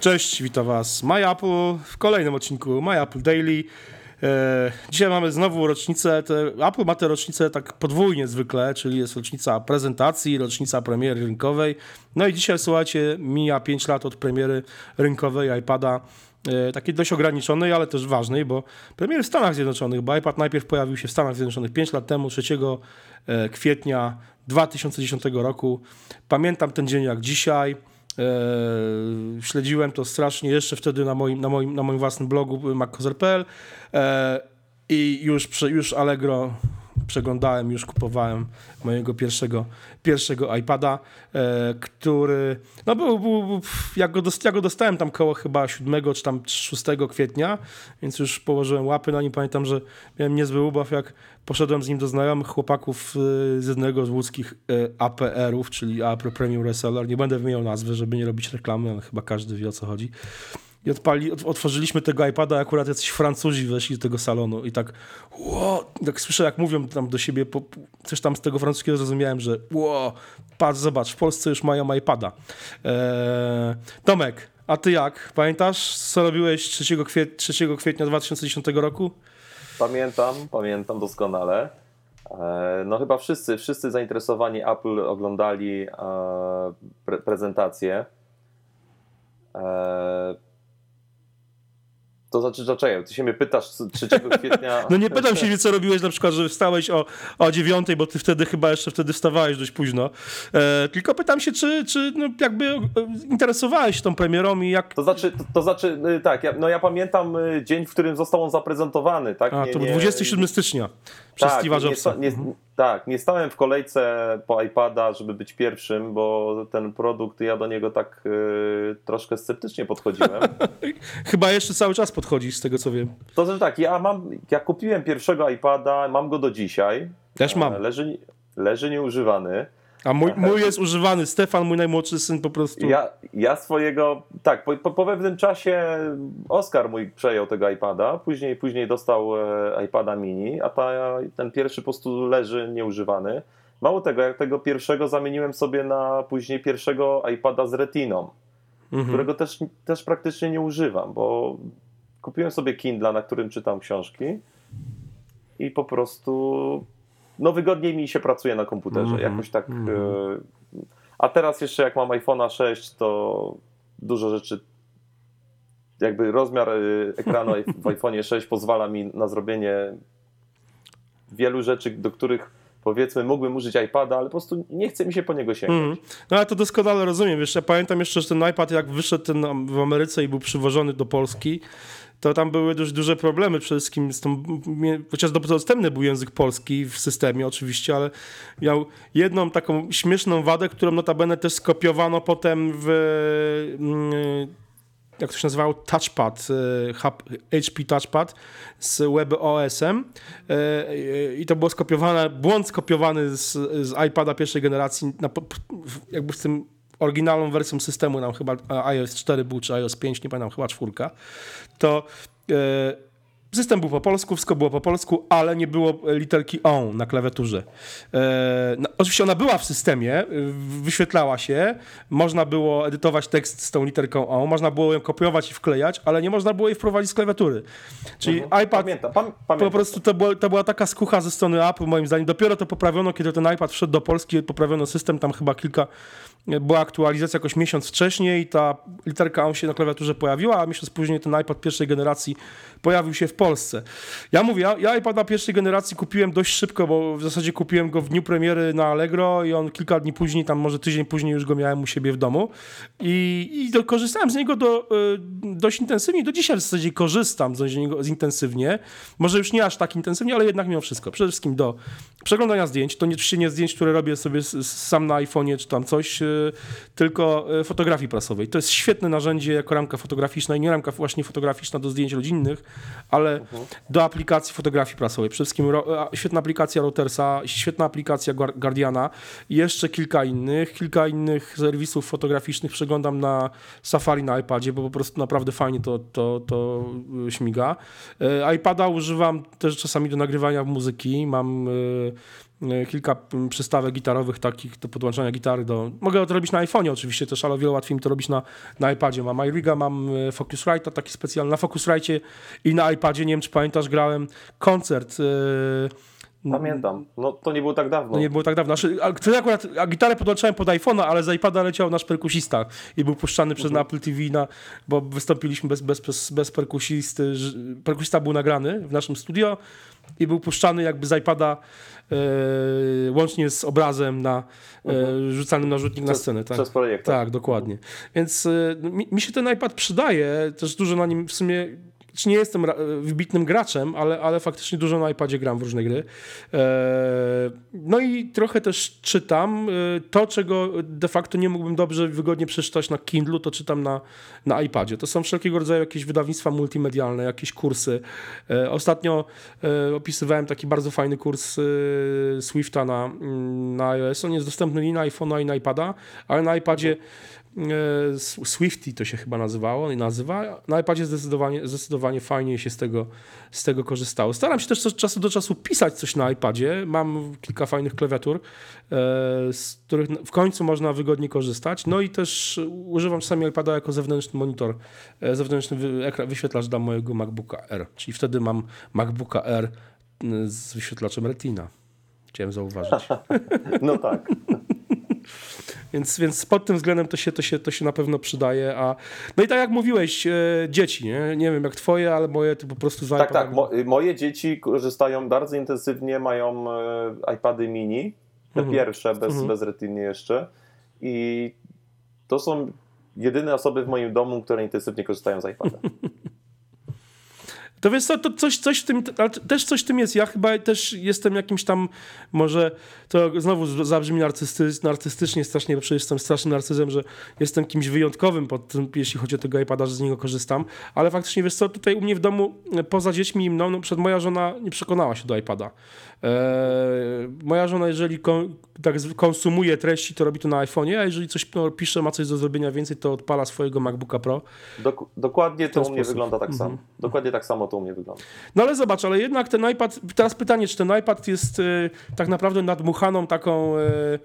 Cześć, witam Was My Apple w kolejnym odcinku My Apple Daily. E, dzisiaj mamy znowu rocznicę. Te, Apple ma te rocznice tak podwójnie zwykle, czyli jest rocznica prezentacji, rocznica premiery rynkowej. No i dzisiaj, słuchajcie, mija 5 lat od premiery rynkowej iPada. E, takiej dość ograniczonej, ale też ważnej, bo premiery w Stanach Zjednoczonych, bo iPad najpierw pojawił się w Stanach Zjednoczonych 5 lat temu, 3 e, kwietnia 2010 roku. Pamiętam ten dzień jak dzisiaj. E, śledziłem to strasznie jeszcze wtedy na moim, na moim, na moim własnym blogu mackozer.pl e, i już, już Allegro przeglądałem, już kupowałem mojego pierwszego, pierwszego iPada, e, który, no był, był, był jak, go dost, go dostałem tam koło chyba 7 czy tam 6 kwietnia, więc już położyłem łapy na nim. Pamiętam, że miałem niezły ubaw, jak poszedłem z nim do znajomych chłopaków e, z jednego z łódzkich e, APR-ów, czyli Apple Premium Reseller. Nie będę wymieniał nazwy, żeby nie robić reklamy, ale chyba każdy wie o co chodzi i odpali, otworzyliśmy tego iPada, akurat jacyś Francuzi weszli do tego salonu i tak wow, tak słyszę jak mówią tam do siebie, po, coś tam z tego francuskiego zrozumiałem, że wow, patrz, zobacz, w Polsce już mają iPada. Eee, Tomek, a ty jak? Pamiętasz, co robiłeś 3, kwiet 3 kwietnia 2010 roku? Pamiętam, pamiętam doskonale. Eee, no chyba wszyscy, wszyscy zainteresowani Apple oglądali e, pre prezentację. To znaczy, dlaczego? Ty się mnie pytasz 3 kwietnia. no nie pytam się, co robiłeś na przykład, że wstałeś o, o 9, bo ty wtedy chyba jeszcze wtedy wstawałeś dość późno. E, tylko pytam się, czy, czy no jakby e, interesowałeś się tą premierą i jak. To znaczy, to, to znaczy y, tak, ja, no ja pamiętam y, dzień, w którym został on zaprezentowany, tak? A, nie, to był 27 stycznia przez tak, Steve'a Jobsa. Nie, nie, tak, nie stałem w kolejce po iPada, żeby być pierwszym, bo ten produkt, ja do niego tak y, troszkę sceptycznie podchodziłem. Chyba jeszcze cały czas podchodzi, z tego co wiem. To znaczy tak, ja mam, ja kupiłem pierwszego iPada, mam go do dzisiaj. Też mam. E, leży, leży nieużywany. A mój, mój jest używany, Stefan, mój najmłodszy syn po prostu. Ja, ja swojego, tak, po, po, pewnym czasie Oskar mój przejął tego iPada, później, później dostał e, iPada mini, a ta, ten pierwszy po prostu leży nieużywany. Mało tego, jak tego pierwszego zamieniłem sobie na później pierwszego iPada z retiną, mhm. którego też, też praktycznie nie używam, bo kupiłem sobie Kindle, na którym czytam książki i po prostu no wygodniej mi się pracuje na komputerze, mm -hmm. jakoś tak. Mm -hmm. A teraz jeszcze jak mam iPhone'a 6, to dużo rzeczy jakby rozmiar y, ekranu w iPhone'ie 6 pozwala mi na zrobienie wielu rzeczy, do których powiedzmy mógłbym użyć iPada, ale po prostu nie chce mi się po niego sięgnąć. Mm. No ale to doskonale rozumiem. Wiesz, ja pamiętam jeszcze, że ten iPad jak wyszedł ten w Ameryce i był przywożony do Polski, to tam były dość duże problemy przede wszystkim z tą, chociaż dostępny był język polski w systemie oczywiście, ale miał jedną taką śmieszną wadę, którą notabene też skopiowano potem w mm, jak to się nazywało, touchpad, HP touchpad z WebOS-em e, i to było skopiowane, błąd skopiowany z, z iPada pierwszej generacji, na, jakby w tym oryginalną wersją systemu, nam chyba iOS 4 był, czy iOS 5, nie pamiętam, chyba czwórka, to e, System był po polsku, wszystko było po polsku, ale nie było literki ON na klawiaturze. E, no, oczywiście ona była w systemie, wyświetlała się, można było edytować tekst z tą literką ON, można było ją kopiować i wklejać, ale nie można było jej wprowadzić z klawiatury. Czyli mhm. iPad, pamiętam, pam, pamiętam. po prostu to, było, to była taka skucha ze strony Apple, moim zdaniem. Dopiero to poprawiono, kiedy ten iPad wszedł do Polski, poprawiono system, tam chyba kilka była aktualizacja jakoś miesiąc wcześniej, ta literka on się na klawiaturze pojawiła, a miesiąc później ten iPad pierwszej generacji pojawił się w Polsce. Ja mówię, ja, ja iPada pierwszej generacji kupiłem dość szybko, bo w zasadzie kupiłem go w dniu premiery na Allegro i on kilka dni później, tam może tydzień później już go miałem u siebie w domu i, i do, korzystałem z niego do, y, dość intensywnie. Do dzisiaj w zasadzie korzystam z niego intensywnie. Może już nie aż tak intensywnie, ale jednak mimo wszystko. Przede wszystkim do przeglądania zdjęć. To nie, oczywiście nie zdjęć, które robię sobie sam na iPhone'ie czy tam coś, y, tylko y, fotografii prasowej. To jest świetne narzędzie jako ramka fotograficzna i nie ramka właśnie fotograficzna do zdjęć rodzinnych, ale uh-huh. do aplikacji fotografii prasowej. Przede wszystkim ro, świetna aplikacja Routersa, świetna aplikacja Guardiana i jeszcze kilka innych. Kilka innych serwisów fotograficznych przeglądam na Safari na iPadzie, bo po prostu naprawdę fajnie to, to, to y, śmiga. iPada używam też czasami do nagrywania muzyki. Mam e, kilka mm, przystawek gitarowych takich do podłączania gitary do... Mogę to robić na iPhone'ie oczywiście też, ale o wiele łatwiej mi to robić na, na iPadzie. Mam iRiga, mam e, Focusrite'a taki specjalny. Na Focusrite i na iPadzie, nie wiem czy pamiętasz, grałem koncert e, Pamiętam. No to nie było tak dawno. no nie było tak dawno. Znaczy, a, akurat a gitarę podłączałem pod iPhone'a, ale z iPada leciał nasz perkusista i był puszczany przez Mhm. Apple TV, na, bo wystąpiliśmy bez, bez, bez, bez perkusisty. Perkusista był nagrany w naszym studio i był puszczany jakby z iPada e, łącznie z obrazem na e, rzucanym na rzutnik na scenę. Tak? Przez projekt. Tak, dokładnie. Więc y, mi, mi się ten iPad przydaje, też dużo na nim w sumie. Czy nie jestem wybitnym graczem, ale, ale faktycznie dużo na iPadzie gram w różne gry. E, no i trochę też czytam. E, To, czego de facto nie mógłbym dobrze, wygodnie przeczytać na Kindlu, to czytam na, na iPadzie. To są wszelkiego rodzaju jakieś wydawnictwa multimedialne, jakieś kursy. E, Ostatnio opisywałem taki bardzo fajny kurs Swifta na, na iOS. On jest dostępny i na iPhone'a, i na iPada, ale na iPadzie Swifty to się chyba nazywało i nazywa. Na iPadzie zdecydowanie, zdecydowanie fajnie się z tego, z tego korzystało. Staram się też od czasu do czasu pisać coś na iPadzie. Mam kilka fajnych klawiatur, e, z których w końcu można wygodnie korzystać. No i też używam czasami iPada jako zewnętrzny monitor, e, zewnętrzny wyświetlacz dla mojego MacBooka R. Czyli wtedy mam MacBooka R z wyświetlaczem Retina. Chciałem zauważyć. No tak. Więc, więc pod tym względem to się, to, się, to się na pewno przydaje. A... No i tak jak mówiłeś, e, dzieci, nie? nie wiem jak twoje, ale moje to po prostu z Tak, tak. Mo moje dzieci korzystają bardzo intensywnie, mają e, iPady mini, te Mhm. pierwsze, bez, Mhm. bez retiny jeszcze. I to są jedyne osoby w moim domu, które intensywnie korzystają z iPada. To wiesz co, to coś, coś w tym, ale też coś w tym jest. Ja chyba też jestem jakimś tam, może to znowu zabrzmi narcysty, narcystycznie strasznie, bo przecież jestem strasznym narcyzem, że jestem kimś wyjątkowym, pod tym, jeśli chodzi o tego iPada, że z niego korzystam, ale faktycznie wiesz co, tutaj u mnie w domu, e, poza dziećmi i mną, no przed moja żona nie przekonała się do iPada. Eee, moja żona, jeżeli kon, tak konsumuje treści, to robi to na iPhone'ie, a jeżeli coś no, pisze, ma coś do zrobienia więcej, to odpala swojego MacBooka Pro. Dok dokładnie to u mnie wygląda tak Mhm. samo. Dokładnie tak samo to u mnie wygląda. No ale zobacz, ale jednak ten iPad, teraz pytanie, czy ten iPad jest y, tak naprawdę nadmuchaną taką, y,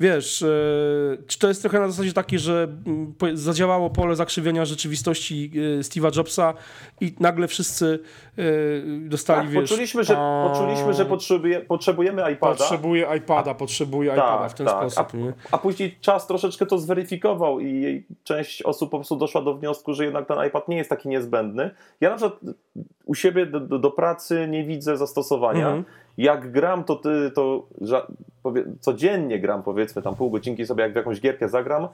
wiesz, y, czy to jest trochę na zasadzie takiej, że mm, zadziałało pole zakrzywienia rzeczywistości y, Steve'a Jobsa i nagle wszyscy y, dostali, Tak, wiesz... poczuliśmy, że, a, poczuliśmy, że potrzebuje, potrzebujemy iPada. Potrzebuje iPada, potrzebuje Tak, iPada w ten tak. sposób. Nie? A później czas troszeczkę to zweryfikował i część osób po prostu doszła do wniosku, że jednak ten iPad nie jest taki niezbędny. Ja na przykład u siebie do, do, do pracy nie widzę zastosowania. Mhm. Jak gram, to, ty, to codziennie gram, powiedzmy tam pół godzinki sobie jak w jakąś gierkę zagram,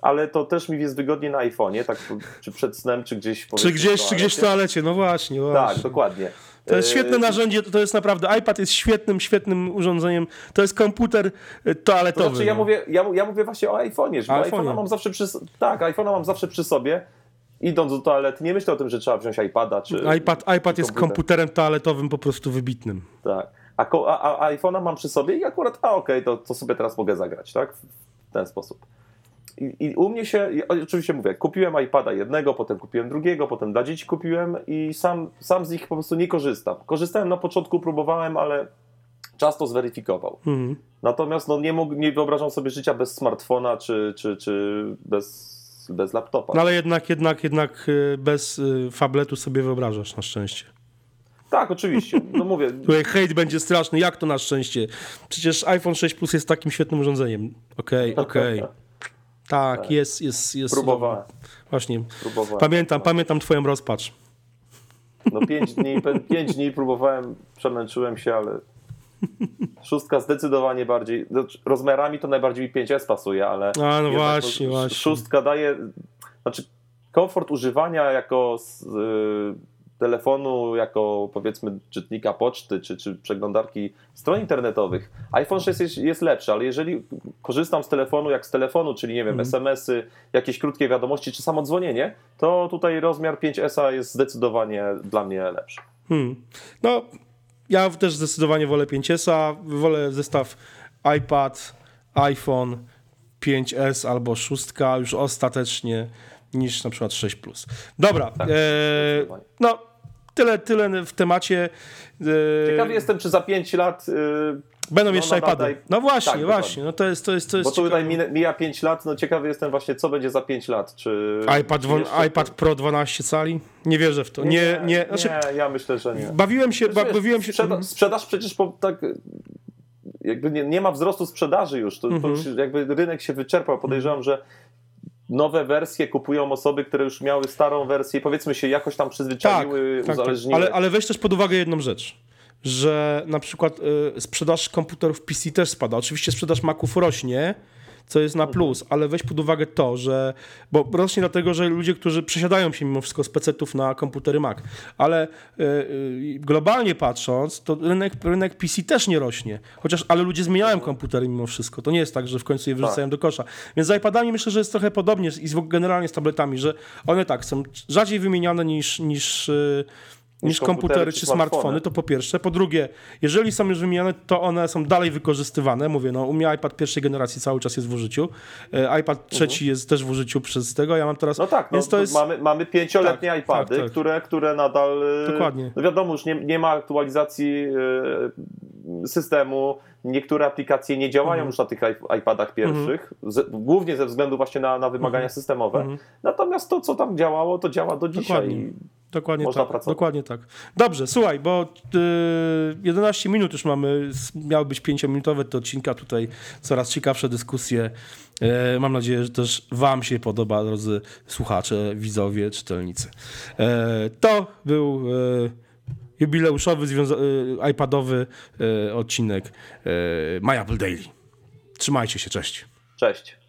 ale to też mi jest wygodnie na iPhone'ie, tak czy przed snem, czy gdzieś Czy gdzieś, czy gdzieś w toalecie. no właśnie. Tak, właśnie. dokładnie. To jest E, świetne narzędzie, to jest naprawdę, iPad jest świetnym, świetnym urządzeniem. To jest komputer To toaletowy. znaczy, ja no. mówię, ja, ja mówię właśnie o iPhone'ie, że iPhone'a mam zawsze przy Tak, iPhone'a mam zawsze przy sobie. Idąc do toalety, nie myślę o tym, że trzeba wziąć iPada czy. iPad, iPad czy jest komputer. komputerem toaletowym po prostu wybitnym. Tak. A, a, a iPhone'a mam przy sobie i akurat, a okej, to, to sobie teraz mogę zagrać, tak? W ten sposób. I, I u mnie się, oczywiście mówię, kupiłem iPada jednego, potem kupiłem drugiego, potem dla dzieci kupiłem i sam, sam z nich po prostu nie korzystam. Korzystałem na początku, próbowałem, ale czas to zweryfikował. Mhm. Natomiast no, nie, mógł, nie wyobrażam sobie życia bez smartfona czy, czy, czy bez, bez laptopa. No ale jednak, jednak, jednak y, bez y, fabletu sobie wyobrażasz na szczęście. Tak, oczywiście. No mówię, Tutaj hejt będzie straszny, jak to na szczęście? Przecież iPhone 6 Plus jest takim świetnym urządzeniem. Okej, okej. Tak, jest, jest, jest. próbowałem. Właśnie. próbowałem. Pamiętam, pamiętam twoją rozpacz. No pięć dni, pięć dni próbowałem, przemęczyłem się, ale szóstka zdecydowanie bardziej, znaczy, rozmiarami to najbardziej mi 5S pasuje, ale A, no właśnie, sz- właśnie. szóstka daje, znaczy komfort używania jako y, telefonu, jako powiedzmy czytnika poczty, czy, czy przeglądarki stron internetowych. iPhone 6 jest, jest lepszy, ale jeżeli korzystam z telefonu jak z telefonu, czyli nie wiem, Mhm. SMS-y, jakieś krótkie wiadomości, czy samo dzwonienie, to tutaj rozmiar 5S jest zdecydowanie dla mnie lepszy. Hmm. No, ja też zdecydowanie wolę 5S, wolę zestaw iPad, iPhone 5S albo 6 już ostatecznie niż na przykład 6 Plus. Dobra, Tak, e, no tyle, tyle w temacie. e, Ciekawy jestem, czy za 5 lat. y, Będą no, jeszcze nadal- iPady. No właśnie, Tak, właśnie. No to jest, to jest, to jest Bo tutaj ciekawe. mine- mija 5 lat, no ciekawy jestem właśnie, co będzie za 5 lat. Czy iPad, czy jeszcze- iPad Pro 12 cali? Nie wierzę w to. Nie, nie. Znaczy, nie, ja myślę, że nie. bawiłem się, ba, bawiłem się. Sprzeda- sprzedaż przecież po, tak jakby nie, nie ma wzrostu sprzedaży już. To, Mhm. to już jakby rynek się wyczerpał. Podejrzewam, że nowe wersje kupują osoby, które już miały starą wersję i powiedzmy się jakoś tam Tak, przyzwyczaiły, tak, tak. uzależniły. Ale, ale weź też pod uwagę jedną rzecz, że na przykład y, sprzedaż komputerów PC też spada. Oczywiście sprzedaż Maców rośnie, co jest na Mhm. plus, ale weź pod uwagę to, że, bo rośnie dlatego, że ludzie, którzy przesiadają się mimo wszystko z PC-ów na komputery Mac, ale y, y, globalnie patrząc, to rynek, rynek PC też nie rośnie, chociaż, ale ludzie zmieniają komputery mimo wszystko. To nie jest tak, że w końcu je wyrzucają Tak. do kosza. Więc z iPadami myślę, że jest trochę podobnie i generalnie z tabletami, że one tak są rzadziej wymieniane niż, niż, y, niż komputery czy smartfony, to po pierwsze. Po drugie, jeżeli są już wymieniane, to one są dalej wykorzystywane. Mówię, no u mnie iPad pierwszej generacji cały czas jest w użyciu. E, iPad trzeci jest też w użyciu przez tego. Ja mam teraz... No tak, no, Więc to jest... mamy, mamy pięcioletnie Tak, iPady, tak, tak. Które, które nadal. e, Dokładnie. No wiadomo, już nie, nie ma aktualizacji e, systemu. Niektóre aplikacje nie działają Mhm. już na tych iP- iPadach pierwszych, z, głównie ze względu właśnie na, na wymagania Mhm. systemowe. Natomiast to, co tam działało, to działa do dzisiaj. Dokładnie. Można tak, pracować. dokładnie tak. Dobrze, słuchaj, bo y, 11 minut już mamy, miały być 5-minutowe te odcinka, tutaj coraz ciekawsze dyskusje. E, mam nadzieję, że też wam się podoba, drodzy słuchacze, widzowie, czytelnicy. E, to był e, jubileuszowy, iPadowy odcinek My Apple Daily. Trzymajcie się, cześć. Cześć.